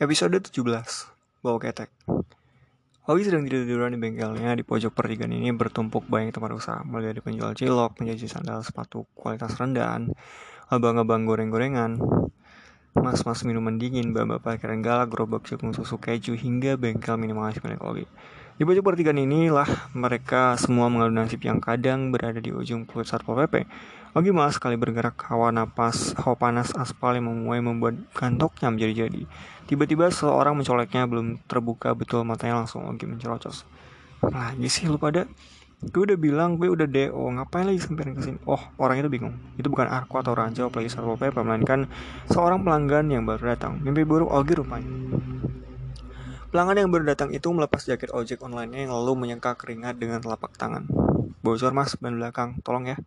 Episode 17 Bawa ketek Ogi sedang tidur-tiduran di bengkelnya di pojok pertigaan ini bertumpuk banyak tempat usaha mulai dari penjual cilok, penjajah sandal, sepatu kualitas rendahan, abang-abang goreng-gorengan, mas-mas minuman dingin, bapak parkiran galak, gerobak jagung susu keju hingga bengkel minimalis milik Ogi. Di pojok pertigaan inilah mereka semua mengadu nasib yang kadang berada di ujung perut Satpol PP Ogi malas sekali bergerak, hawa napas, hawa panas aspal yang memuai membuat kantoknya menjadi-jadi. Tiba-tiba seorang mencoleknya belum terbuka betul matanya langsung Ogi mencerocos. Lagi sih lu pada Gue udah bilang gue udah DO Ngapain lagi samperin ke sini Oh orang itu bingung. Itu bukan Arko atau Ranjau apalagi Satpol PP Melainkan seorang pelanggan yang baru datang. Mimpi buruk Ogi rupanya Pelanggan yang baru datang itu melepas jaket ojek online-nya lalu menyengkak keringat dengan telapak tangan. Bocor mas, ban belakang, tolong ya.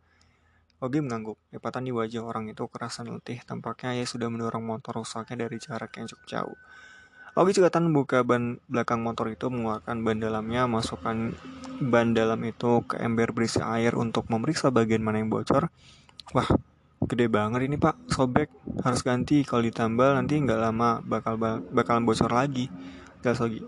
Ogi mengangguk. Lipatan di wajah orang itu kerasan letih. Tampaknya ia sudah mendorong motor rusaknya dari jarak yang cukup jauh. Ogi cekatan membuka ban belakang motor itu, mengeluarkan ban dalamnya, masukkan ban dalam itu ke ember berisi air untuk memeriksa bagian mana yang bocor. Wah, gede banget ini pak, sobek. Harus ganti, kalau ditambal nanti nggak lama bakal bakalan bocor lagi. Gas Ogi.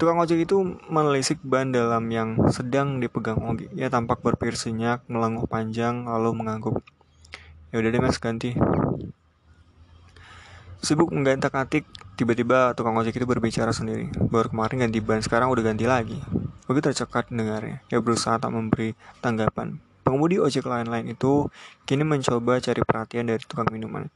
Tukang ojek itu menelisik ban dalam yang sedang dipegang Ogi. Ia tampak berpikir senyap, melengok panjang, lalu mengangguk. Ya udah deh mas, ganti. Sibuk menggantak atik, tiba-tiba tukang ojek itu berbicara sendiri. Baru kemarin ganti ban, sekarang udah ganti lagi. Ogi tercekat dengarnya. Ia berusaha tak memberi tanggapan. Pengemudi ojek lain-lain itu kini mencoba cari perhatian dari tukang minuman.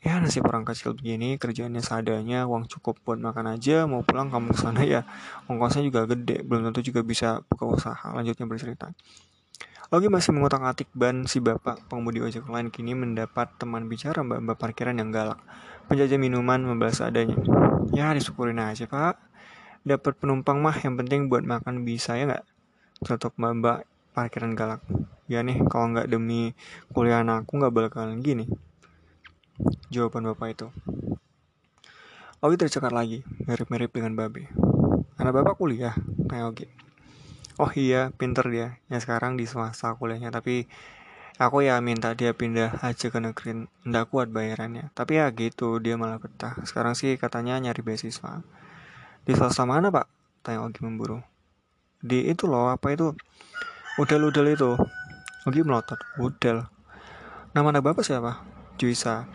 Ya nasib orang kecil begini, kerjaannya seadanya, uang cukup buat makan aja, mau pulang kamu ke sana ya, ongkosnya juga gede, belum tentu juga bisa buka usaha. Lanjutnya bercerita. Ogi masih mengotak atik ban si bapak pengemudi ojek lain kini mendapat teman bicara mbak-mbak parkiran yang galak. Penjajah minuman membalas adanya. Ya disyukurin aja pak. Dapat penumpang mah yang penting buat makan bisa ya nggak? Cetok mbak-mbak parkiran galak. Ya nih kalau nggak demi kuliah anakku nggak bakalan gini. Jawaban bapak itu. Ogi tercekat lagi, mirip-mirip dengan babe. Anak bapak kuliah, tanya Ogi. Oh iya, pinter dia. Ya sekarang di swasta kuliahnya, tapi aku ya minta dia pindah aja ke negeri. Nggak kuat bayarannya. Tapi ya gitu, dia malah betah. Sekarang sih katanya nyari beasiswa. Di swasta mana pak? Tanya Ogi memburu. Di itu loh, apa itu? Udel-udel itu. Ogi melotot. Udel. Nama anak bapak siapa? Juisa.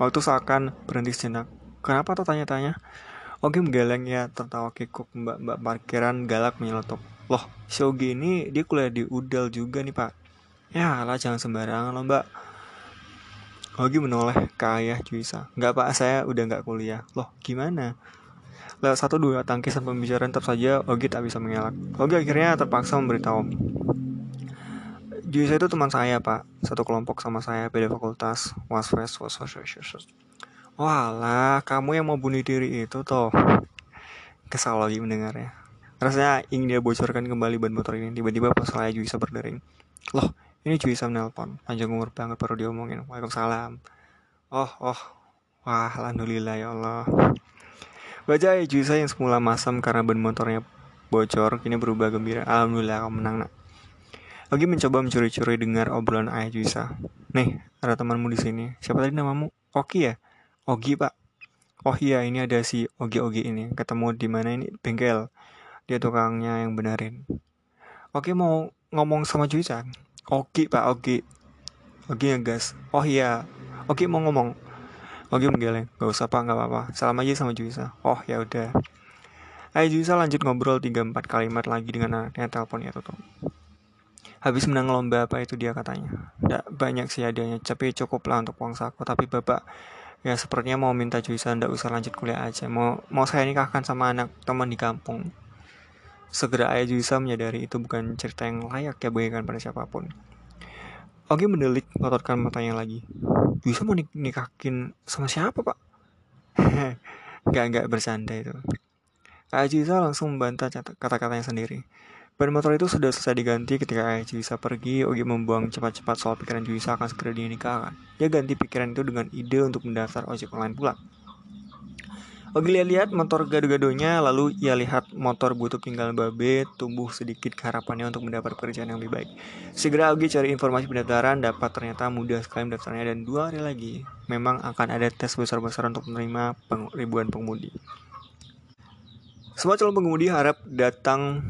Waktu seakan berhenti sejenak. Kenapa tuh tanya-tanya? Ogi menggeleng ya tertawa kikuk mbak-mbak parkiran galak menyelotok. Loh, si Ogi ini dia kuliah di Udal juga nih pak. Ya lah jangan sembarangan loh mbak. Ogi menoleh ke ayah Juisa. Enggak pak, saya udah nggak kuliah. Loh, gimana? Lewat satu dua tangkisan pembicaraan tetap saja Ogi tak bisa mengelak. Ogi akhirnya terpaksa memberitahu. Juisa itu teman saya pak. Satu kelompok sama saya beda fakultas. Wasfes Wasfes Walah kamu yang mau bunuh diri itu toh. Kesal lagi mendengarnya. Rasanya ingin dia bocorkan kembali ban motor ini. Tiba-tiba pas saya Juisa berdering. Loh ini Juisa menelpon Panjang umur banget baru diomongin. Waalaikumsalam. Oh oh. Wah alhamdulillah ya Allah. Baca Juisa yang semula masam karena ban motornya bocor Kini berubah gembira. Alhamdulillah kamu menang nak lagi mencoba mencuri-curi dengar obrolan ayah Juisa. Nih, ada temanmu di sini. Siapa tadi namamu? Oki ya? Ogi, Pak. Oh iya, ini ada si Ogi-Ogi ini. Ketemu di mana ini? Bengkel. Dia tukangnya yang benerin. Oki mau ngomong sama Juisa. Ogi, Pak, Ogi. Ogi gas. Oh iya. Ogi mau ngomong. Ogi menggeleng. Gak usah, Pak, gak apa-apa. Salam aja sama Juisa. Oh, ya udah. Ayah Juisa lanjut ngobrol 3-4 kalimat lagi dengan anaknya teleponnya tutup. Habis menang lomba apa itu dia katanya. Tidak banyak sih hadiahnya, tapi cukup lah untuk uang saku. Tapi bapak ya sepertinya mau minta Juisa tidak usah lanjut kuliah aja. Mau mau saya nikahkan sama anak teman di kampung. Segera ayah Juisa menyadari itu bukan cerita yang layak ya bagikan pada siapa pun. Ogi mendelik ngototkan matanya lagi. Juisa mau nik nikahin sama siapa pak? Gak gak bercanda itu. Ayah Juisa langsung membantah kata-katanya sendiri. Ban motor itu sudah selesai diganti ketika ayah Juisa pergi, Ogi membuang cepat-cepat soal pikiran Juisa akan segera dinikahkan. Dia ganti pikiran itu dengan ide untuk mendaftar ojek online pula. Ogi lihat-lihat motor gado-gadonya, lalu ia lihat motor butuh tinggal babe tumbuh sedikit harapannya untuk mendapat pekerjaan yang lebih baik. Segera Ogi cari informasi pendaftaran, dapat ternyata mudah sekali mendaftarnya dan dua hari lagi memang akan ada tes besar-besaran untuk menerima peng ribuan pengemudi. Semua calon pengemudi harap datang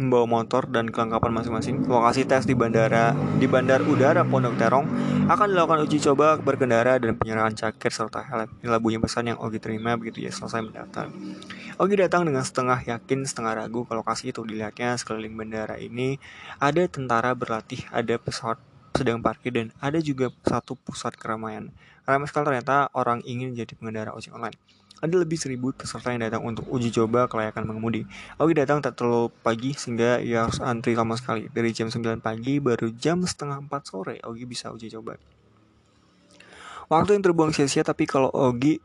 membawa motor dan kelengkapan masing-masing. Lokasi tes di bandara di Bandar Udara Pondok Terong akan dilakukan uji coba berkendara dan penyerahan jaket serta helm. Inilah bunyi pesan yang Ogi terima begitu ya selesai mendaftar. Ogi datang dengan setengah yakin, setengah ragu ke lokasi itu. Dilihatnya sekeliling bandara ini ada tentara berlatih, ada pesawat sedang parkir dan ada juga satu pusat keramaian. Ramai sekali ternyata orang ingin jadi pengendara ojek online. Ada lebih seribu peserta yang datang untuk uji coba kelayakan mengemudi. Ogi datang tak terlalu pagi sehingga ia harus antri sama sekali. Dari jam 9 pagi baru jam setengah 4 sore Ogi bisa uji coba. Waktu yang terbuang sia-sia tapi kalau Ogi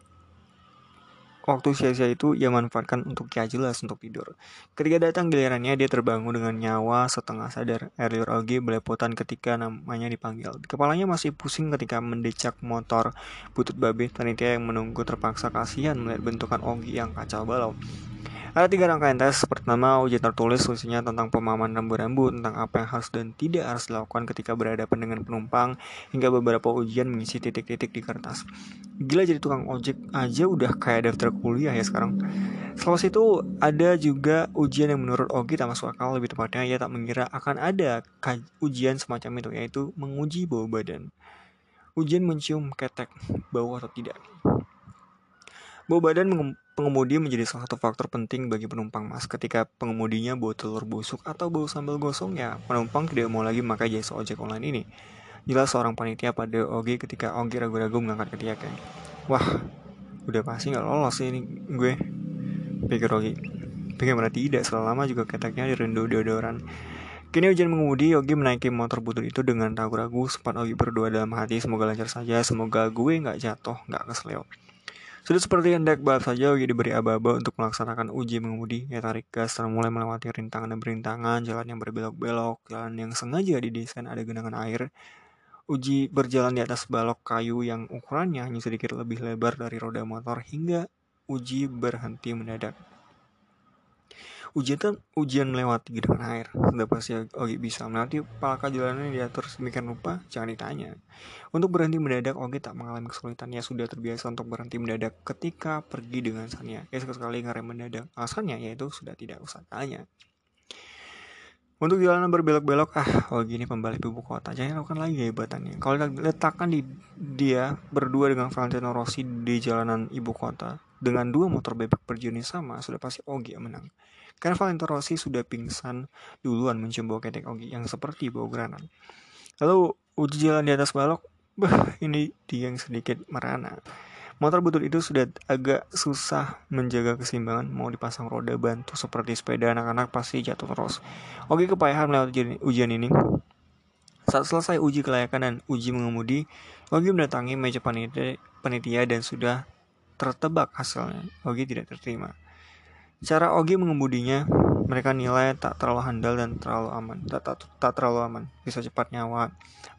Waktu sia-sia itu ia manfaatkan untuk ya jelas untuk tidur. Ketika datang gilirannya dia terbangun dengan nyawa setengah sadar. Erliur Ogi belepotan ketika namanya dipanggil. Kepalanya masih pusing ketika mendecak motor butut babe. Panitia yang menunggu terpaksa kasihan melihat bentukan Ogi yang kacau balau. Ada tiga rangkaian tes. Pertama, ujian tertulis usianya tentang pemahaman rambu-rambu, tentang apa yang harus dan tidak harus dilakukan ketika berhadapan dengan penumpang, hingga beberapa ujian mengisi titik-titik di kertas. Gila jadi tukang ojek aja udah kayak daftar kuliah ya sekarang. Setelah itu ada juga ujian yang menurut Ogi tak masuk akal, lebih tepatnya ia tak mengira akan ada ujian semacam itu, yaitu menguji bau badan. Ujian mencium ketek, bau atau tidak. Bau badan pengemudi menjadi salah satu faktor penting bagi penumpang mas. Ketika pengemudinya bau telur busuk atau bau sambal gosong ya penumpang tidak mau lagi memakai jasa ojek online ini. Jelas seorang panitia pada Ogi ketika Ogi ragu-ragu mengangkat ketiaknya. Wah, udah pasti nggak lolos ini gue. Pikir Ogi. Bagaimana tidak, selama juga keteknya direndu deodoran. Kini ujian mengemudi, Yogi menaiki motor butut itu dengan ragu-ragu. Sempat Yogi berdoa dalam hati, semoga lancar saja, semoga gue nggak jatuh, nggak kesleo. Sudah seperti hendak balap saja, Yogi diberi aba-aba untuk melaksanakan uji mengemudi. Ia tarik gas dan mulai melewati rintangan dan berintangan, jalan yang berbelok-belok, jalan yang sengaja didesain ada genangan air. Uji berjalan di atas balok kayu yang ukurannya hanya sedikit lebih lebar dari roda motor hingga uji berhenti mendadak. Ujian kan ujian melewati genangan air. Sudah pasti Ogi bisa melewati palka jalanan yang diatur sedemikian rupa, jangan ditanya. Untuk berhenti mendadak, Ogi tak mengalami kesulitan. Ya sudah terbiasa untuk berhenti mendadak ketika pergi dengan Sanya. Ya sekali ngerem mendadak. Alasannya yaitu sudah tidak usah tanya. Untuk jalanan berbelok-belok, ah, oh gini pembalik ibu kota, jangan lakukan lagi hebatannya. Kalau letakkan di dia berdua dengan Valentino Rossi di jalanan ibu kota dengan dua motor bebek berjenis sama, sudah pasti Ogi yang menang. Karena Valentino Rossi sudah pingsan duluan mencium bau ketek Ogi yang seperti bau granat. Lalu uji jalan di atas balok, bah ini dia yang sedikit merana. Motor butut itu sudah agak susah menjaga keseimbangan, mau dipasang roda bantu seperti sepeda anak-anak pasti jatuh terus. Ogi kepayahan melewati ujian ini. Saat selesai uji kelayakan dan uji mengemudi, Ogi mendatangi meja panitia dan sudah tertebak hasilnya. Ogi tidak terterima. Cara Ogi mengemudinya, mereka nilai tak terlalu handal dan terlalu aman. Tak, tak, tak terlalu aman. Bisa cepat nyawa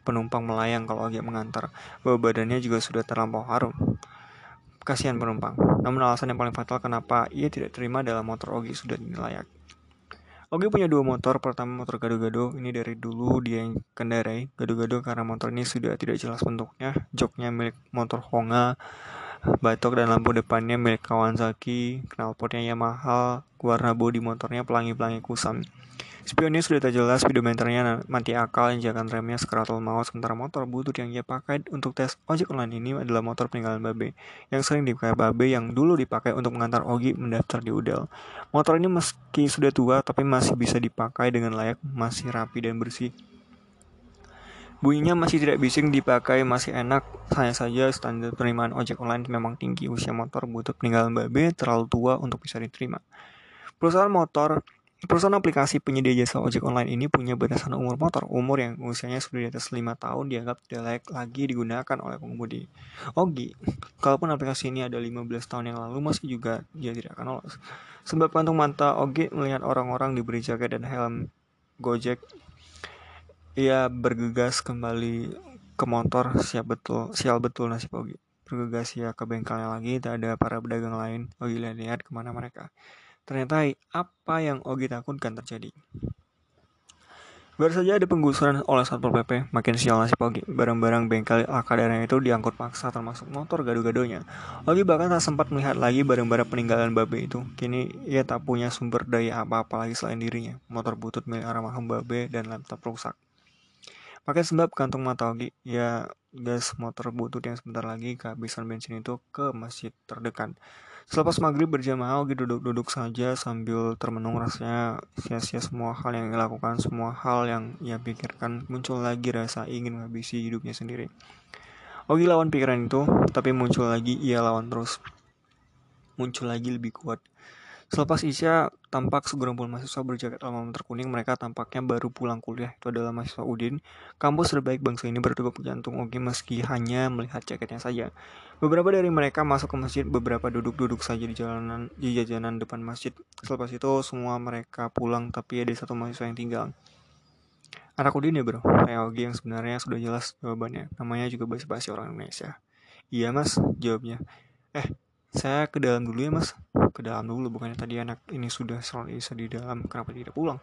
penumpang melayang kalau Ogi mengantar. Bawa badannya juga sudah terlampau harum. Kasihan penumpang. Namun alasan yang paling fatal kenapa ia tidak terima dalam motor Ogi sudah layak. Ogi punya dua motor, pertama motor gado-gado, ini dari dulu dia yang kendarai. Gado-gado karena motor ini sudah tidak jelas bentuknya, joknya milik motor Honga, batok dan lampu depannya milik Kawasaki, knalpotnya Yamaha, warna bodi motornya pelangi-pelangi kusam. Spionnya sudah tak jelas, speedometernya mati akal, injakan remnya skratul maut, sementara motor butut yang ia pakai untuk tes ojek online ini adalah motor peninggalan Babe, yang sering dipakai Babe yang dulu dipakai untuk mengantar Ogi mendaftar di Udel. Motor ini meski sudah tua, tapi masih bisa dipakai dengan layak, masih rapi dan bersih. Bunyinya masih tidak bising dipakai, masih enak. Hanya saja standar penerimaan ojek online memang tinggi. Usia motor butuh peninggalan babe terlalu tua untuk bisa diterima. Perusahaan motor Perusahaan aplikasi penyedia jasa ojek online ini punya batasan umur motor. Umur yang usianya sudah di atas 5 tahun dianggap tidak layak lagi digunakan oleh pengemudi. Ogi, kalaupun aplikasi ini ada 15 tahun yang lalu masih juga dia tidak akan lolos. Sebab kantung mata Ogi melihat orang-orang diberi jaket dan helm Gojek ia bergegas kembali ke motor siap betul sial betul nasib Ogi bergegas ya ke bengkelnya lagi, tak ada para pedagang lain. Ogi lihat-lihat ke mana mereka. Ternyata apa yang Ogi takutkan terjadi. Baru saja ada penggusuran oleh Satpol PP, makin sial nasib Ogi. Barang-barang bengkel Alkadarnya itu diangkut paksa termasuk motor gado-gadonya. Ogi bahkan tak sempat melihat lagi barang-barang peninggalan Babe itu. Kini ia tak punya sumber daya apa-apa lagi selain dirinya. Motor butut milik almarhum Babe dan laptop rusak. Pakai sebab kantong mata Ogi, ya gas motor butut yang sebentar lagi kehabisan bensin itu ke masjid terdekat. Selepas maghrib berjamaah, Ogi duduk-duduk saja sambil termenung rasanya sia-sia semua hal yang dilakukan, semua hal yang ia pikirkan, muncul lagi rasa ingin menghabisi hidupnya sendiri. Ogi lawan pikiran itu, tapi muncul lagi, ia lawan terus. Muncul lagi lebih kuat. Selepas Isya, tampak segerombol mahasiswa berjaket alma mater kuning. Mereka tampaknya baru pulang kuliah. Itu adalah mahasiswa Udin. Kampus terbaik bangsa ini berdegup jantung Ogi meski hanya melihat jaketnya saja. Beberapa dari mereka masuk ke masjid, beberapa duduk-duduk saja di jalanan di jajanan depan masjid. Selepas itu semua mereka pulang, tapi ada satu mahasiswa yang tinggal. Anak Udin ya bro, kayak Ogi yang sebenarnya sudah jelas jawabannya. Namanya juga basi-basi orang Indonesia. Iya mas, jawabnya. Eh, saya ke dalam dulu ya mas ke dalam dulu bukannya tadi anak ini sudah sholat isya di dalam kenapa tidak pulang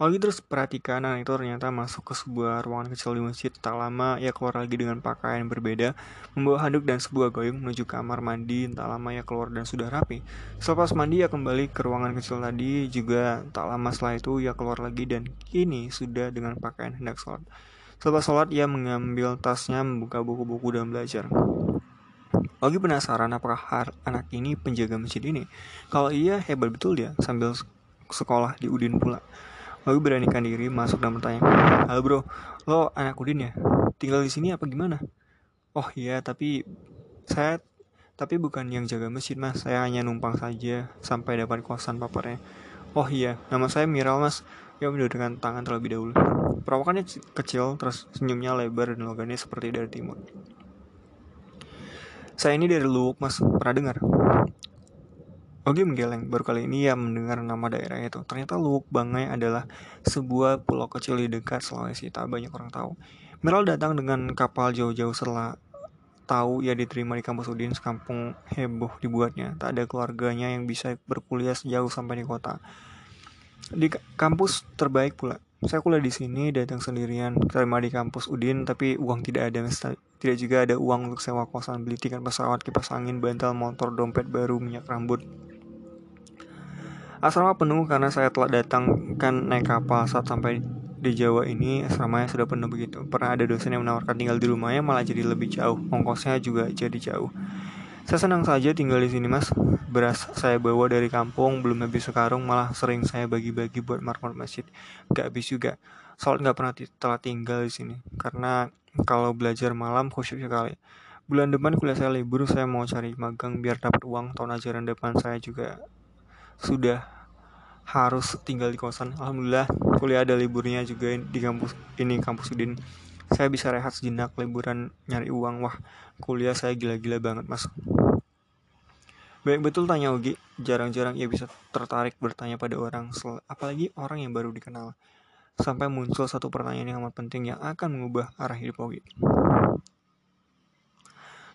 Lagi terus perhatikan anak itu ternyata masuk ke sebuah ruangan kecil di masjid. Tak lama ia keluar lagi dengan pakaian berbeda, membawa handuk dan sebuah gayung menuju kamar mandi. Tak lama ia keluar dan sudah rapi. Selepas mandi ia kembali ke ruangan kecil tadi. Juga tak lama setelah itu ia keluar lagi dan kini sudah dengan pakaian hendak sholat. Selepas sholat ia mengambil tasnya, membuka buku-buku dan belajar. Ogi penasaran apakah anak ini penjaga masjid ini. Kalau iya, hebat betul dia sambil sekolah di Udin pula. Ogi beranikan diri masuk dan bertanya, Halo bro, lo anak Udin ya? Tinggal di sini apa gimana? Oh iya, tapi saya tapi bukan yang jaga masjid mas, saya hanya numpang saja sampai dapat kosan paparnya. Oh iya, nama saya Miral mas. Ya dengan tangan terlebih dahulu. Perawakannya kecil, terus senyumnya lebar dan logannya seperti dari timur. Saya ini dari Luwuk mas, pernah dengar? Ogi menggeleng, baru kali ini ia mendengar nama daerah itu. Ternyata Luwuk Bangai adalah sebuah pulau kecil di dekat Sulawesi, tak banyak orang tahu. Meral datang dengan kapal jauh-jauh setelah tahu ia diterima di kampus Udin sekampung heboh dibuatnya. Tak ada keluarganya yang bisa berkuliah sejauh sampai di kota. Di kampus terbaik pula. Saya kuliah di sini, datang sendirian, terima di kampus Udin, tapi uang tidak ada. Tidak juga ada uang untuk sewa kosan, beli tiket pesawat, kipas angin, bantal, motor, dompet baru, minyak rambut. Asrama penuh karena saya telah datang kan naik kapal saat sampai di Jawa ini asramanya sudah penuh begitu. Pernah ada dosen yang menawarkan tinggal di rumahnya malah jadi lebih jauh, ongkosnya juga jadi jauh. Saya senang saja tinggal di sini mas. Beras saya bawa dari kampung, belum habis sekarung, malah sering saya bagi-bagi buat marmor masjid. Gak habis juga. Soal nggak pernah telah tinggal di sini. Karena kalau belajar malam khusyuk sekali. Bulan depan kuliah saya libur, saya mau cari magang biar dapat uang. Tahun ajaran depan saya juga sudah harus tinggal di kosan. Alhamdulillah kuliah ada liburnya juga di kampus ini kampus Udin saya bisa rehat sejenak liburan nyari uang wah kuliah saya gila-gila banget mas Baik betul tanya Ugi, jarang-jarang ia bisa tertarik bertanya pada orang, apalagi orang yang baru dikenal. Sampai muncul satu pertanyaan yang amat penting yang akan mengubah arah hidup Ugi.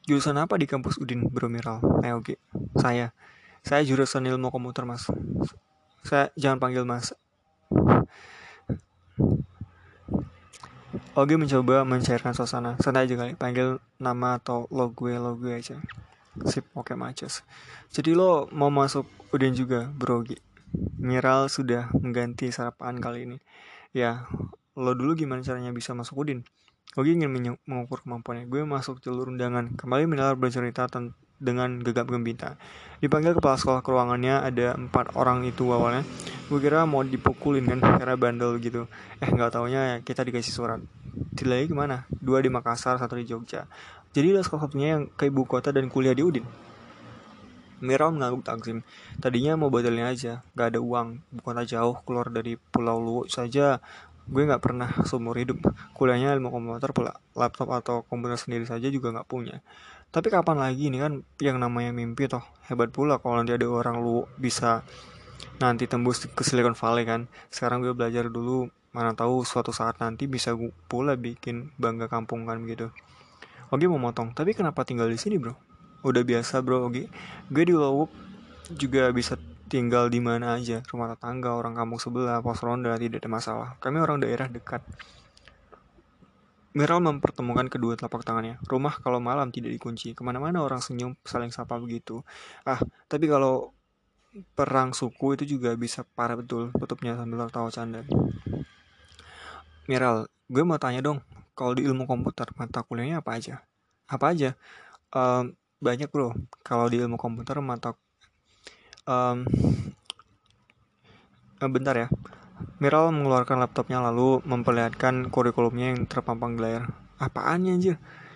Jurusan apa di kampus Udin, Bro Miral? Ugi. Saya. Saya jurusan ilmu komputer, Mas. Saya jangan panggil Mas. Ogi mencoba mencairkan suasana. Santai aja kali, panggil nama atau lo gue, lo gue aja. Sip, oke okay, macus. Jadi lo mau masuk Udin juga, bro. Miral sudah mengganti sarapan kali ini. Ya, lo dulu gimana caranya bisa masuk Udin? Ogi ingin mengukur kemampuannya. Gue masuk jalur undangan. Kembali mendengar bercerita dengan gegap gembita. Dipanggil kepala sekolah ke ruangannya ada empat orang itu awalnya. Gue kira mau dipukulin kan karena bandel gitu. Eh nggak taunya kita dikasih surat lagi ke mana? Dua di Makassar, satu di Jogja. Jadi lo salah satunya yang ke ibu kota dan kuliah di Udin. Miral mengangguk takzim. Tadinya mau batalnya aja, gak ada uang, ibu kota jauh, keluar dari Pulau Luwu saja. Gue gak pernah seumur hidup. Kuliahnya ilmu komputer pula, laptop atau komputer sendiri saja juga gak punya. Tapi kapan lagi ini kan yang namanya mimpi toh hebat pula kalau nanti ada orang lu bisa nanti tembus ke Silicon Valley kan. Sekarang gue belajar dulu mana tahu suatu saat nanti bisa pula bikin bangga kampung kan gitu Ogi mau motong tapi kenapa tinggal di sini bro udah biasa bro Ogi gue di Lowuk juga bisa tinggal di mana aja rumah tetangga orang kampung sebelah pos ronda tidak ada masalah kami orang daerah dekat Meral mempertemukan kedua telapak tangannya. Rumah kalau malam tidak dikunci. Ke mana-mana orang senyum saling sapa begitu. Ah, tapi kalau perang suku itu juga bisa parah betul. Tutupnya sambil tertawa canda. Miral, gue mau tanya dong. Kalau di ilmu komputer, mata kuliahnya apa aja? Apa aja? Um, banyak bro. Kalau di ilmu komputer, mata... Um, bentar ya. Miral mengeluarkan laptopnya lalu memperlihatkan kurikulumnya yang terpampang di layar. Apaannya aja?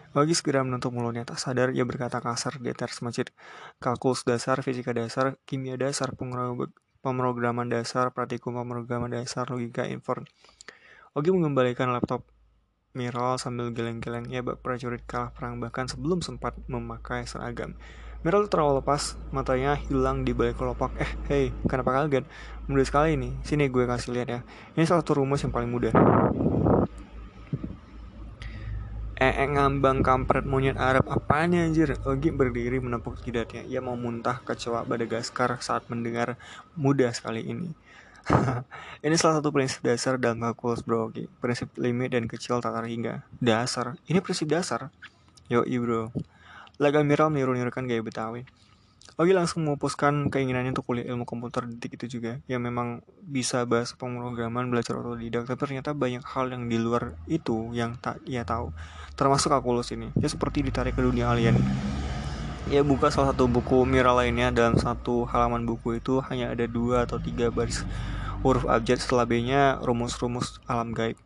Bagi segera menutup mulutnya tak sadar ia berkata kasar atas masjid. Kalkulus dasar, fisika dasar, kimia dasar, pemrograman dasar, praktikum pemrograman dasar, logika inform. Ogi mengembalikan laptop Miral sambil geleng-geleng ia bak prajurit kalah perang bahkan sebelum sempat memakai seragam. Meryl terlalu lepas, matanya hilang di balik kelopak. Eh, hey, kenapa kaget? Mudah sekali ini. Sini gue kasih lihat ya. Ini salah satu rumus yang paling mudah. Eh, eh ngambang kampret monyet Arab apanya anjir Ogi berdiri menepuk jidatnya Ia mau muntah kecewa Madagaskar saat mendengar mudah sekali ini Ini salah satu prinsip dasar dalam kalkulus bro Ogi Prinsip limit dan kecil tak terhingga Dasar Ini prinsip dasar Yoi bro Laga Miral meniru-nirukan gaya Betawi. Ogi langsung memupuskan keinginannya untuk kuliah ilmu komputer detik itu juga, yang memang bisa bahas pemrograman belajar otodidak, tapi ternyata banyak hal yang di luar itu yang tak ia tahu, termasuk kalkulus ini. Ya seperti ditarik ke dunia alien. Ya buka salah satu buku Miral lainnya, dalam satu halaman buku itu hanya ada dua atau tiga baris huruf abjad setelah B-nya rumus-rumus alam gaib.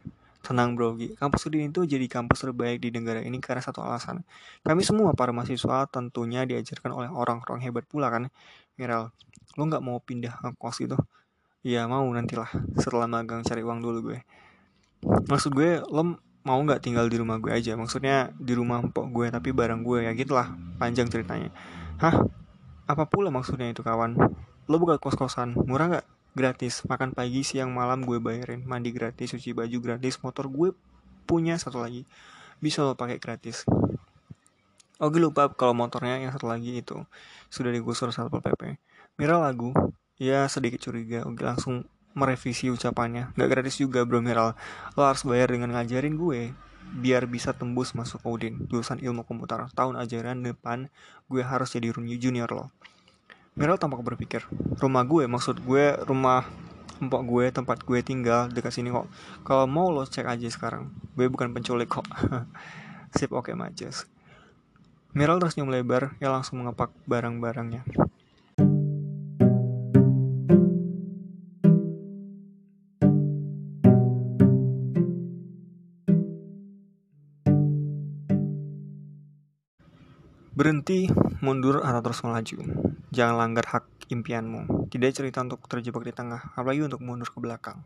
Tenang bro, kampus Udin itu jadi kampus terbaik di negara ini karena satu alasan. Kami semua para mahasiswa tentunya diajarkan oleh orang-orang hebat pula kan. Miral, lo nggak mau pindah ke kos gitu? Ya mau nantilah, setelah magang cari uang dulu gue. Maksud gue, lo mau nggak tinggal di rumah gue aja? Maksudnya di rumah empok gue tapi bareng gue ya gitulah, panjang ceritanya. Hah? Apa pula maksudnya itu kawan? Lo buka kos-kosan, murah nggak? Gratis. Makan pagi siang malam gue bayarin. Mandi gratis cuci baju gratis. Motor gue punya satu lagi. Bisa lo pakai gratis. Oke lupa kalau motornya yang satu lagi itu. Sudah digusur satpol pp Mira lagu? Ya sedikit curiga. Oke langsung merevisi ucapannya. Gak gratis juga bro Miral Lo harus bayar dengan ngajarin gue Biar bisa tembus masuk Odin. Jurusan ilmu komputer. Tahun ajaran depan Gue harus jadi junior lo Meryl tampak berpikir, rumah gue, maksud gue rumah empok gue, tempat gue tinggal dekat sini kok. Kalau mau lo cek aja sekarang. Gue bukan penculik kok. Sip oke okay, majes. Meryl tersenyum lebar, ya langsung mengepak barang-barangnya. Berhenti, mundur, atau terus melaju. Jangan langgar hak impianmu. Tidak cerita untuk terjebak di tengah, apalagi untuk mundur ke belakang.